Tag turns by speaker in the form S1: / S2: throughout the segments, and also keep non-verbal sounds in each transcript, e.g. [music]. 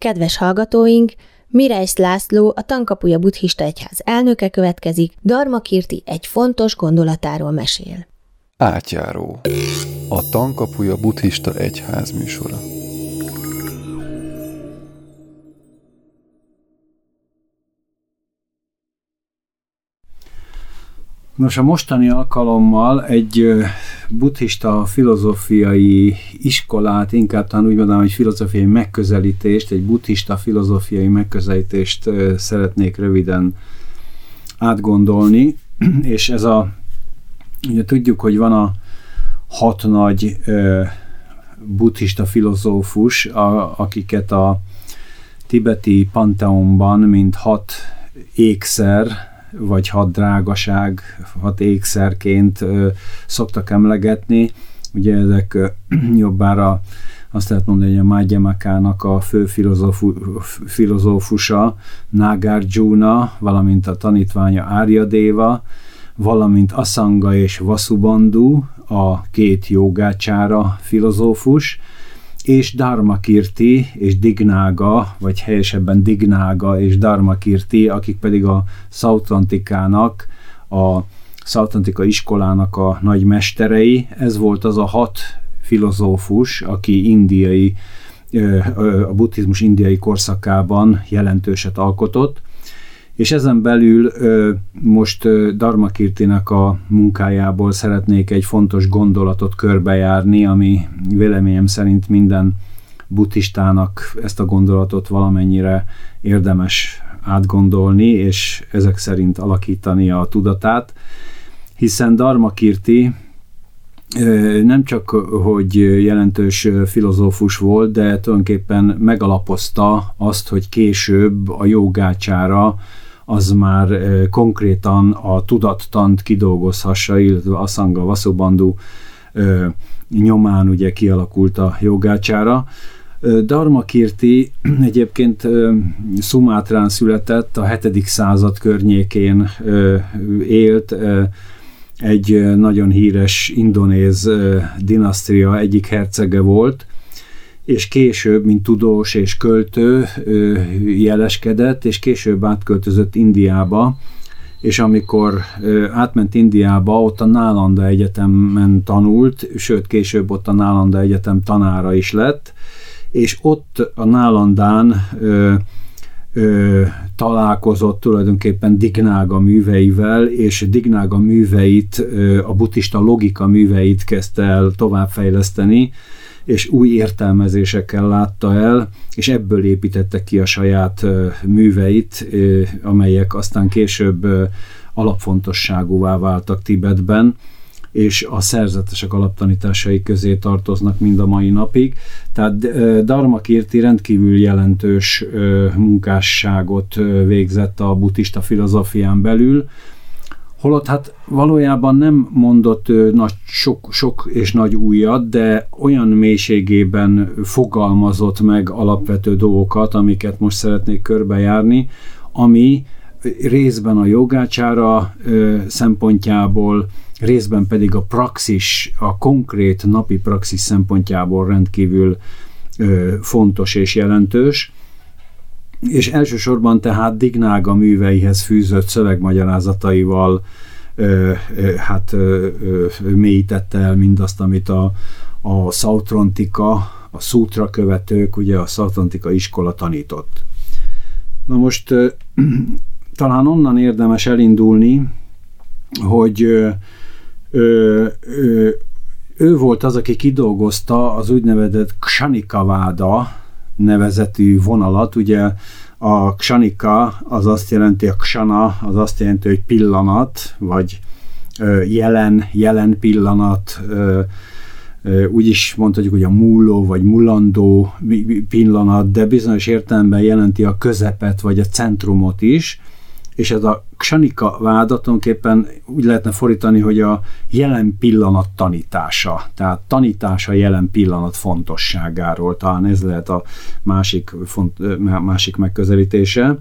S1: Kedves hallgatóink, Mireis László, a Tankapuja Buddhista Egyház elnöke következik, Darma Kirti egy fontos gondolatáról mesél.
S2: Átjáró. A Tankapuja Buddhista Egyház műsora.
S3: Nos, a mostani alkalommal egy buddhista filozófiai iskolát, inkább talán úgy mondanám, hogy filozófiai megközelítést, egy buddhista filozófiai megközelítést szeretnék röviden átgondolni, [clears throat] és ez a, ugye tudjuk, hogy van a hat nagy buddhista filozófus, a, akiket a tibeti panteonban, mint hat ékszer, vagy hat drágaság, hat ékszerként szoktak emlegetni. Ugye ezek [clears throat] jobbára azt lehet mondani, hogy a Mágyamakának a fő filozófusa Nagarjuna, valamint a tanítványa Áryadéva, valamint Asanga és Vasubandhu, a két jogácsára filozófus, és Dharmakirti és Dignága, vagy helyesebben Dignága és Dharmakirti, akik pedig a Szautantikának, a Szautantika iskolának a nagy mesterei. Ez volt az a hat filozófus, aki indiai, a buddhizmus indiai korszakában jelentőset alkotott, és ezen belül most Darmakirtinek a munkájából szeretnék egy fontos gondolatot körbejárni, ami véleményem szerint minden buddhistának ezt a gondolatot valamennyire érdemes átgondolni, és ezek szerint alakítani a tudatát, hiszen Darmakirti nem csak, hogy jelentős filozófus volt, de tulajdonképpen megalapozta azt, hogy később a jogácsára az már konkrétan a tudattant kidolgozhassa, illetve Asanga Vasubandhu nyomán ugye kialakult a jogácsára. Dharma Kirti egyébként Szumátrán született, a 7. század környékén élt, egy nagyon híres indonéz dinasztria egyik hercege volt, és később, mint tudós és költő jeleskedett, és később átköltözött Indiába, és amikor átment Indiába, ott a Nálanda Egyetemen tanult, sőt később ott a Nálanda Egyetem tanára is lett, és ott a Nálandán ö, ö, találkozott tulajdonképpen Dignága műveivel, és Dignága műveit, ö, a buddhista logika műveit kezdte el továbbfejleszteni, és új értelmezésekkel látta el, és ebből építette ki a saját műveit, amelyek aztán később alapfontosságúvá váltak Tibetben, és a szerzetesek alaptanításai közé tartoznak mind a mai napig. Tehát Dharma Kirti rendkívül jelentős munkásságot végzett a buddhista filozófián belül, Holott hát valójában nem mondott nagy, sok, sok és nagy újat, de olyan mélységében fogalmazott meg alapvető dolgokat, amiket most szeretnék körbejárni, ami részben a jogácsára ö, szempontjából, részben pedig a praxis, a konkrét napi praxis szempontjából rendkívül fontos és jelentős és elsősorban tehát Dignága műveihez fűzött szövegmagyarázataival hát ö, ö, mélyítette el mindazt, amit a, a Sautrontika, a Sutra követők, ugye a Sautrontika iskola tanított. Na most [clears throat] talán onnan érdemes elindulni, hogy ö, ö, ö, ő volt az, aki kidolgozta az úgynevezett Kshanikaváda, nevezetű vonalat. Ugye a kshanika az azt jelenti, a ksana az azt jelenti, hogy pillanat, vagy jelen, jelen pillanat, úgy is mondhatjuk, hogy a múló vagy mulandó pillanat, de bizonyos értelemben jelenti a közepet vagy a centrumot is, és ez a Kshanika váda tulajdonképpen úgy lehetne fordítani, hogy a jelen pillanat tanítása, tehát tanítása jelen pillanat fontosságáról, talán ez lehet a másik, font, másik megközelítése.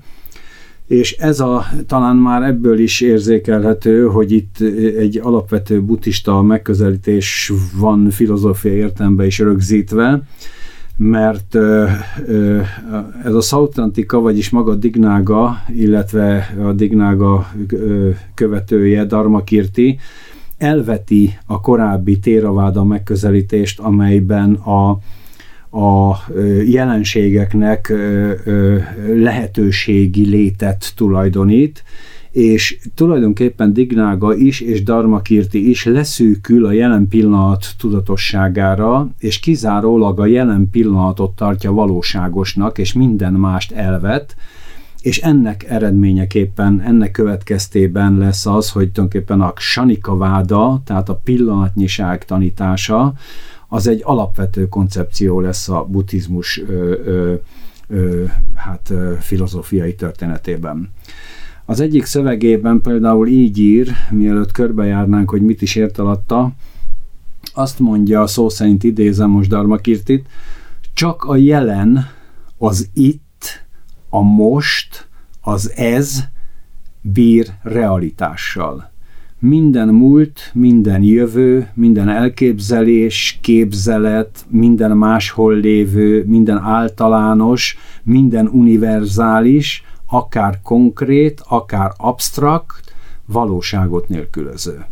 S3: És ez a, talán már ebből is érzékelhető, hogy itt egy alapvető buddhista megközelítés van filozófia értelemben is rögzítve, mert ez a Sautrantika, vagyis maga Dignága, illetve a Dignága követője, Darmakirti, elveti a korábbi téraváda megközelítést, amelyben a, a jelenségeknek lehetőségi létet tulajdonít, és tulajdonképpen Dignága is és Darmakirti is leszűkül a jelen pillanat tudatosságára, és kizárólag a jelen pillanatot tartja valóságosnak, és minden mást elvet, és ennek eredményeképpen, ennek következtében lesz az, hogy tulajdonképpen a Sanika váda, tehát a pillanatnyiság tanítása, az egy alapvető koncepció lesz a buddhizmus ö, ö, ö, hát, ö, filozófiai történetében. Az egyik szövegében például így ír, mielőtt körbejárnánk, hogy mit is ért alatta, azt mondja, szó szerint idézem most Darmakirtit, csak a jelen, az itt, a most, az ez bír realitással. Minden múlt, minden jövő, minden elképzelés, képzelet, minden máshol lévő, minden általános, minden univerzális, akár konkrét, akár absztrakt, valóságot nélkülöző.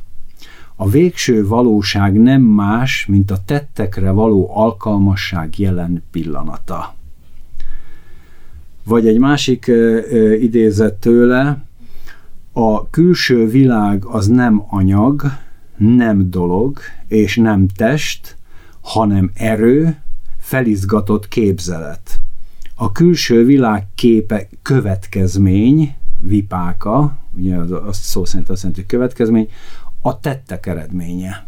S3: A végső valóság nem más, mint a tettekre való alkalmasság jelen pillanata. Vagy egy másik idézet tőle, a külső világ az nem anyag, nem dolog és nem test, hanem erő, felizgatott képzelet. A külső világ képe következmény, vipáka, ugye az, az szó szerint azt jelenti, hogy következmény, a tettek eredménye.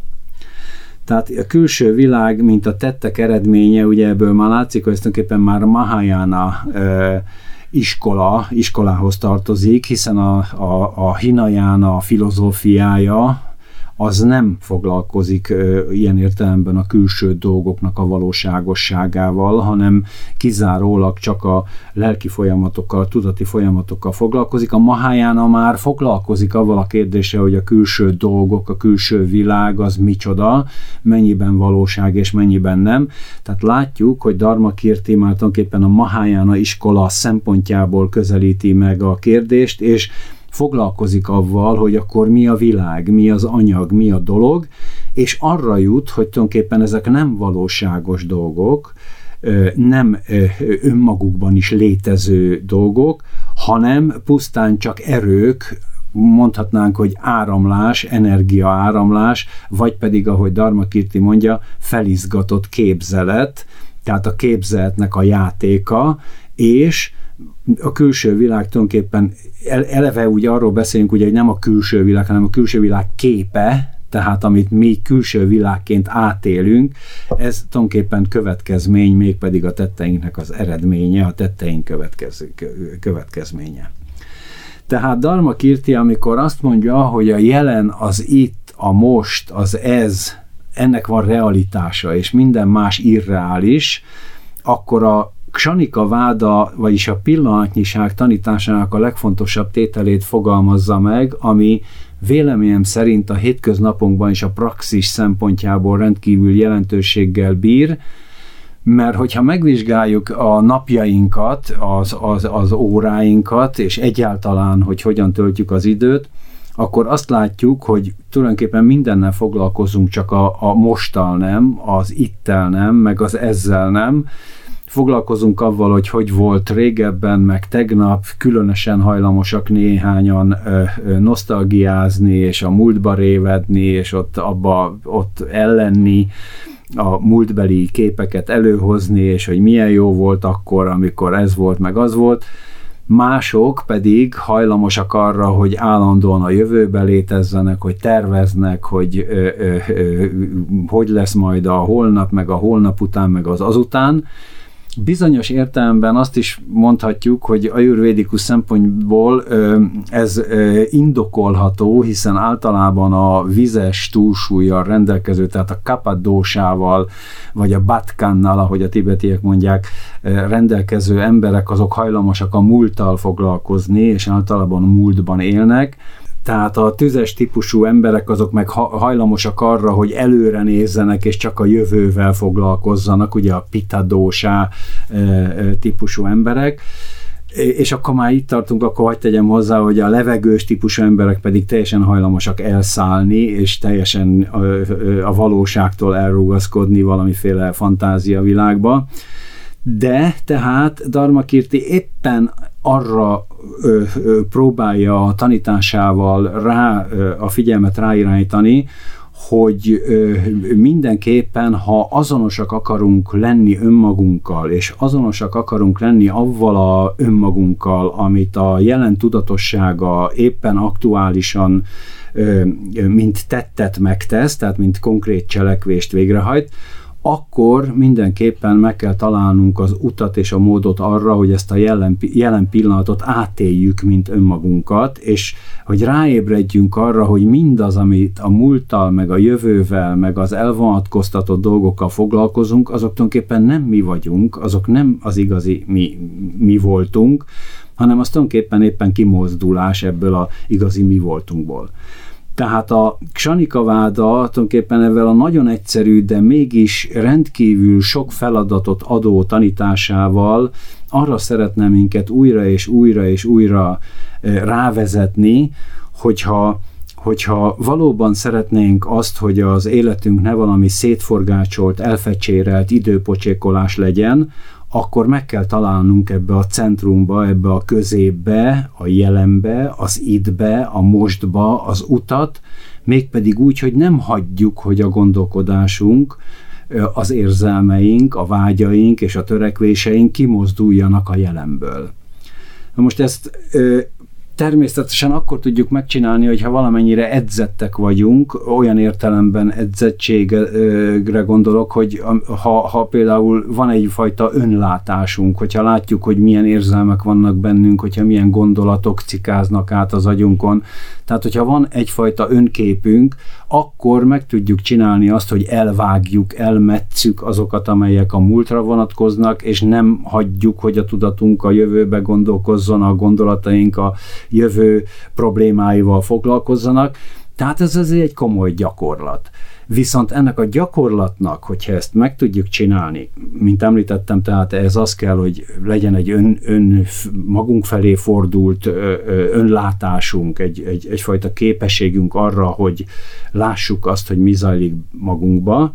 S3: Tehát a külső világ, mint a tettek eredménye, ugye ebből már látszik, hogy tulajdonképpen már Mahayana e, iskola, iskolához tartozik, hiszen a, a, a Hinayana filozófiája, az nem foglalkozik ilyen értelemben a külső dolgoknak a valóságosságával, hanem kizárólag csak a lelki folyamatokkal, tudati folyamatokkal foglalkozik. A Mahayana már foglalkozik avval a kérdéssel, hogy a külső dolgok, a külső világ az micsoda, mennyiben valóság és mennyiben nem. Tehát látjuk, hogy Dharma Kirti már tulajdonképpen a Mahayana iskola szempontjából közelíti meg a kérdést, és foglalkozik avval, hogy akkor mi a világ, mi az anyag, mi a dolog, és arra jut, hogy tulajdonképpen ezek nem valóságos dolgok, nem önmagukban is létező dolgok, hanem pusztán csak erők, mondhatnánk, hogy áramlás, energia áramlás, vagy pedig, ahogy Dharma Kirti mondja, felizgatott képzelet, tehát a képzeletnek a játéka, és a külső világ tulajdonképpen eleve úgy arról beszélünk, ugye, hogy nem a külső világ, hanem a külső világ képe, tehát amit mi külső világként átélünk, ez tulajdonképpen következmény, mégpedig a tetteinknek az eredménye, a tetteink következ, következménye. Tehát Dharma Kirti, amikor azt mondja, hogy a jelen, az itt, a most, az ez, ennek van realitása, és minden más irreális, akkor a Ksanika váda, vagyis a pillanatnyiság tanításának a legfontosabb tételét fogalmazza meg, ami véleményem szerint a hétköznapunkban és a praxis szempontjából rendkívül jelentőséggel bír, mert hogyha megvizsgáljuk a napjainkat, az, az, az óráinkat, és egyáltalán, hogy hogyan töltjük az időt, akkor azt látjuk, hogy tulajdonképpen mindennel foglalkozunk, csak a, a mostal nem, az ittel nem, meg az ezzel nem, foglalkozunk avval, hogy hogy volt régebben, meg tegnap, különösen hajlamosak néhányan ö, ö, nosztalgiázni, és a múltba révedni, és ott abba ott ellenni, a múltbeli képeket előhozni, és hogy milyen jó volt akkor, amikor ez volt, meg az volt. Mások pedig hajlamosak arra, hogy állandóan a jövőbe létezzenek, hogy terveznek, hogy ö, ö, ö, hogy lesz majd a holnap, meg a holnap után, meg az azután, Bizonyos értelemben azt is mondhatjuk, hogy ajurvédikus szempontból ez indokolható, hiszen általában a vizes túlsúlyjal rendelkező, tehát a kapadósával, vagy a batkannal, ahogy a tibetiek mondják, rendelkező emberek azok hajlamosak a múlttal foglalkozni, és általában a múltban élnek, Tehát a tüzes típusú emberek azok meg hajlamosak arra, hogy előre nézzenek, és csak a jövővel foglalkozzanak, ugye a pitadósá típusú emberek és akkor már itt tartunk, akkor hagyd tegyem hozzá, hogy a levegős típusú emberek pedig teljesen hajlamosak elszállni, és teljesen a, valóságtól elrugaszkodni valamiféle fantázia világba. De tehát Darmakirti éppen arra ö, ö, próbálja a tanításával rá, ö, a figyelmet ráirányítani, hogy ö, mindenképpen, ha azonosak akarunk lenni önmagunkkal, és azonosak akarunk lenni avval a önmagunkkal, amit a jelen tudatossága éppen aktuálisan ö, mint tettet megtesz, tehát mint konkrét cselekvést végrehajt, akkor mindenképpen meg kell találnunk az utat és a módot arra, hogy ezt a jelen, jelen pillanatot átéljük, mint önmagunkat, és hogy ráébredjünk arra, hogy mindaz, amit a múlttal, meg a jövővel, meg az elvonatkoztatott dolgokkal foglalkozunk, azok tulajdonképpen nem mi vagyunk, azok nem az igazi mi, mi voltunk, hanem az tulajdonképpen éppen kimozdulás ebből a igazi mi voltunkból. Tehát a Ksanika váda tulajdonképpen ezzel a nagyon egyszerű, de mégis rendkívül sok feladatot adó tanításával arra szeretne minket újra és újra és újra eh, rávezetni, hogyha hogyha valóban szeretnénk azt, hogy az életünk ne valami szétforgácsolt, elfecsérelt időpocsékolás legyen, akkor meg kell találnunk ebbe a centrumba, ebbe a középbe, a jelenbe, az idbe, a mostba az utat, mégpedig úgy, hogy nem hagyjuk, hogy a gondolkodásunk, az érzelmeink, a vágyaink és a törekvéseink kimozduljanak a jelenből. Na most ezt természetesen akkor tudjuk megcsinálni, hogyha valamennyire edzettek vagyunk, olyan értelemben edzettségre gondolok, hogy ha, ha például van egyfajta önlátásunk, hogyha látjuk, hogy milyen érzelmek vannak bennünk, hogyha milyen gondolatok cikáznak át az agyunkon, tehát hogyha van egyfajta önképünk, akkor meg tudjuk csinálni azt, hogy elvágjuk, elmetszük azokat, amelyek a múltra vonatkoznak, és nem hagyjuk, hogy a tudatunk a jövőbe gondolkozzon, a gondolataink a jövő problémáival foglalkozzanak. Tehát ez azért egy komoly gyakorlat. Viszont ennek a gyakorlatnak, hogyha ezt meg tudjuk csinálni, mint említettem, tehát ez az kell, hogy legyen egy ön, ön magunk felé fordult önlátásunk, egy, egy, egyfajta képességünk arra, hogy lássuk azt, hogy mi zajlik magunkba,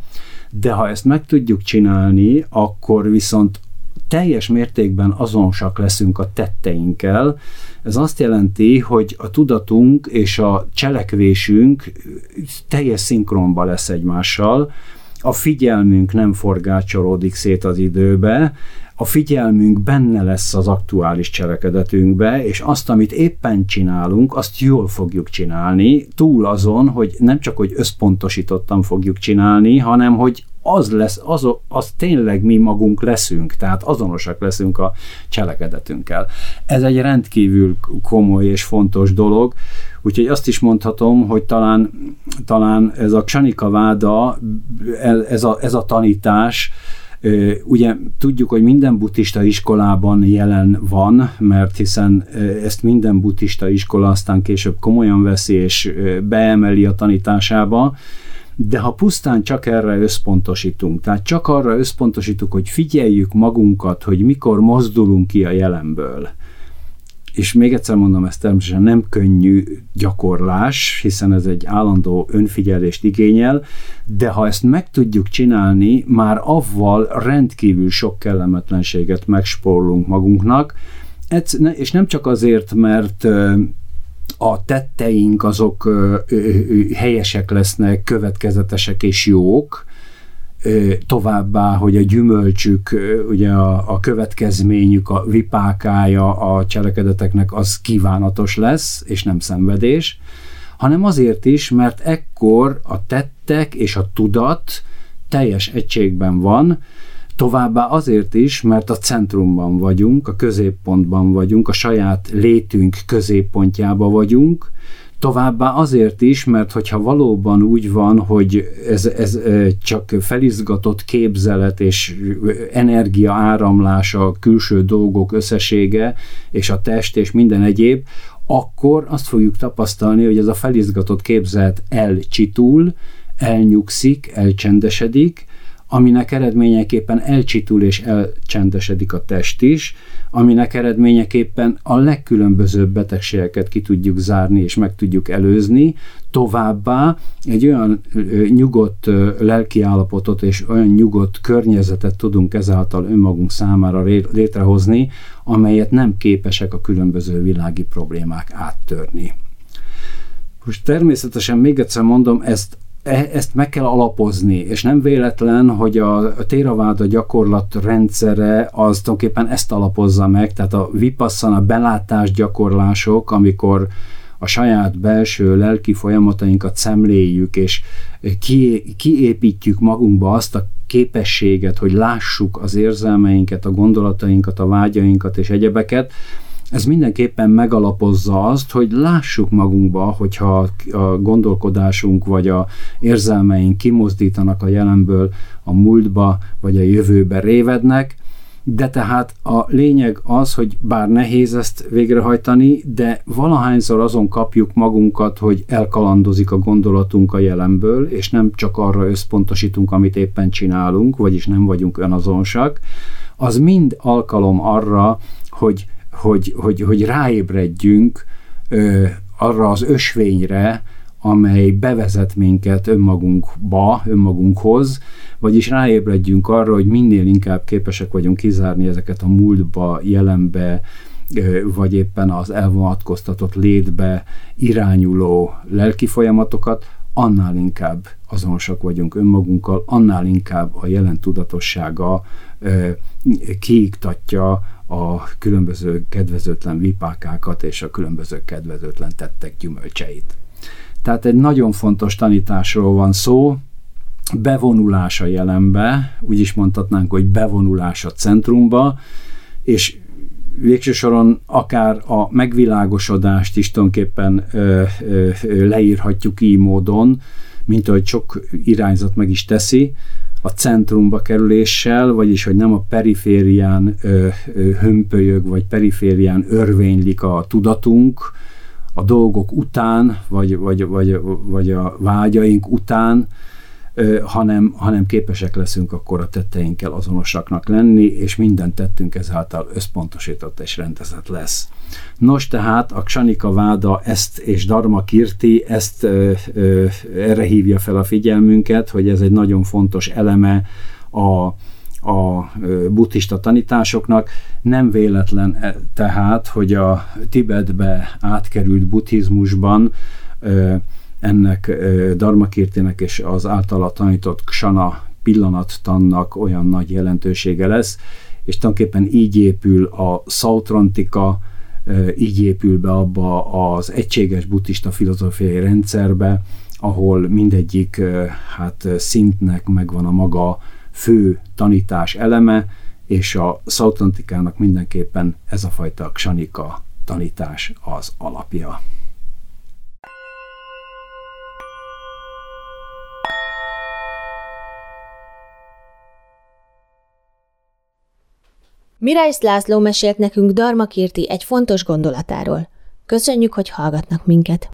S3: de ha ezt meg tudjuk csinálni, akkor viszont teljes mértékben azonosak leszünk a tetteinkkel. Ez azt jelenti, hogy a tudatunk és a cselekvésünk teljes szinkronba lesz egymással, a figyelmünk nem forgácsolódik szét az időbe, a figyelmünk benne lesz az aktuális cselekedetünkbe, és azt, amit éppen csinálunk, azt jól fogjuk csinálni, túl azon, hogy nem csak, hogy összpontosítottan fogjuk csinálni, hanem, hogy az lesz, az, az tényleg mi magunk leszünk, tehát azonosak leszünk a cselekedetünkkel. Ez egy rendkívül komoly és fontos dolog, úgyhogy azt is mondhatom, hogy talán, talán ez a Csanika váda, ez a, ez a tanítás, Ugye tudjuk, hogy minden buddhista iskolában jelen van, mert hiszen ezt minden buddhista iskola aztán később komolyan veszi és beemeli a tanításába, de ha pusztán csak erre összpontosítunk, tehát csak arra összpontosítunk, hogy figyeljük magunkat, hogy mikor mozdulunk ki a jelenből, és még egyszer mondom, ez természetesen nem könnyű gyakorlás, hiszen ez egy állandó önfigyelést igényel, de ha ezt meg tudjuk csinálni, már avval rendkívül sok kellemetlenséget megspórolunk magunknak, és nem csak azért, mert a tetteink azok helyesek lesznek, következetesek és jók, továbbá, hogy a gyümölcsük, ugye a, a következményük, a vipákája a cselekedeteknek az kívánatos lesz, és nem szenvedés, hanem azért is, mert ekkor a tettek és a tudat teljes egységben van, Továbbá azért is, mert a centrumban vagyunk, a középpontban vagyunk, a saját létünk középpontjába vagyunk, Továbbá azért is, mert hogyha valóban úgy van, hogy ez, ez csak felizgatott képzelet és energia áramlása, külső dolgok összessége, és a test és minden egyéb, akkor azt fogjuk tapasztalni, hogy ez a felizgatott képzet elcsitul, elnyugszik, elcsendesedik, aminek eredményeképpen elcsitul és elcsendesedik a test is, aminek eredményeképpen a legkülönbözőbb betegségeket ki tudjuk zárni és meg tudjuk előzni, továbbá egy olyan nyugodt lelkiállapotot és olyan nyugodt környezetet tudunk ezáltal önmagunk számára létrehozni, amelyet nem képesek a különböző világi problémák áttörni. Most természetesen még egyszer mondom, ezt E, ezt meg kell alapozni, és nem véletlen, hogy a Téraváda gyakorlat rendszere az tulajdonképpen ezt alapozza meg, tehát a vipasszana belátás gyakorlások, amikor a saját belső lelki folyamatainkat szemléljük, és ki, kiépítjük magunkba azt a képességet, hogy lássuk az érzelmeinket, a gondolatainkat, a vágyainkat és egyebeket, ez mindenképpen megalapozza azt, hogy lássuk magunkba, hogyha a gondolkodásunk vagy a érzelmeink kimozdítanak a jelenből a múltba vagy a jövőbe révednek, de tehát a lényeg az, hogy bár nehéz ezt végrehajtani, de valahányszor azon kapjuk magunkat, hogy elkalandozik a gondolatunk a jelenből, és nem csak arra összpontosítunk, amit éppen csinálunk, vagyis nem vagyunk önazonosak, az mind alkalom arra, hogy hogy, hogy, hogy ráébredjünk ö, arra az ösvényre, amely bevezet minket önmagunkba, önmagunkhoz, vagyis ráébredjünk arra, hogy minél inkább képesek vagyunk kizárni ezeket a múltba, jelenbe, vagy éppen az elvonatkoztatott létbe irányuló lelki folyamatokat, annál inkább azonosak vagyunk önmagunkkal, annál inkább a jelen tudatossága kiiktatja a különböző kedvezőtlen vipákákat és a különböző kedvezőtlen tettek gyümölcseit. Tehát egy nagyon fontos tanításról van szó, bevonulás a jelenbe, úgy is mondhatnánk, hogy bevonulás a centrumba, és végső soron akár a megvilágosodást is tulajdonképpen ö, ö, leírhatjuk így módon, mint ahogy sok irányzat meg is teszi, a centrumba kerüléssel, vagyis hogy nem a periférián ö, ö, hömpölyög, vagy periférián örvénylik a tudatunk, a dolgok után, vagy, vagy, vagy, vagy a vágyaink után, hanem, hanem képesek leszünk akkor a tetteinkkel azonosaknak lenni, és minden tettünk ezáltal összpontosított és rendezett lesz. Nos, tehát a Ksanika váda ezt és Dharma Kirti ezt ö, ö, erre hívja fel a figyelmünket, hogy ez egy nagyon fontos eleme a, a buddhista tanításoknak. Nem véletlen e, tehát, hogy a Tibetbe átkerült buddhizmusban ennek Darmakirtének és az általa tanított Ksana pillanattannak olyan nagy jelentősége lesz, és tulajdonképpen így épül a Sautrantika, így épül be abba az egységes buddhista filozófiai rendszerbe, ahol mindegyik hát szintnek megvan a maga fő tanítás eleme, és a Sautrantikának mindenképpen ez a fajta ksanika tanítás az alapja.
S1: Mirály László mesélt nekünk Darmakirti egy fontos gondolatáról. Köszönjük, hogy hallgatnak minket!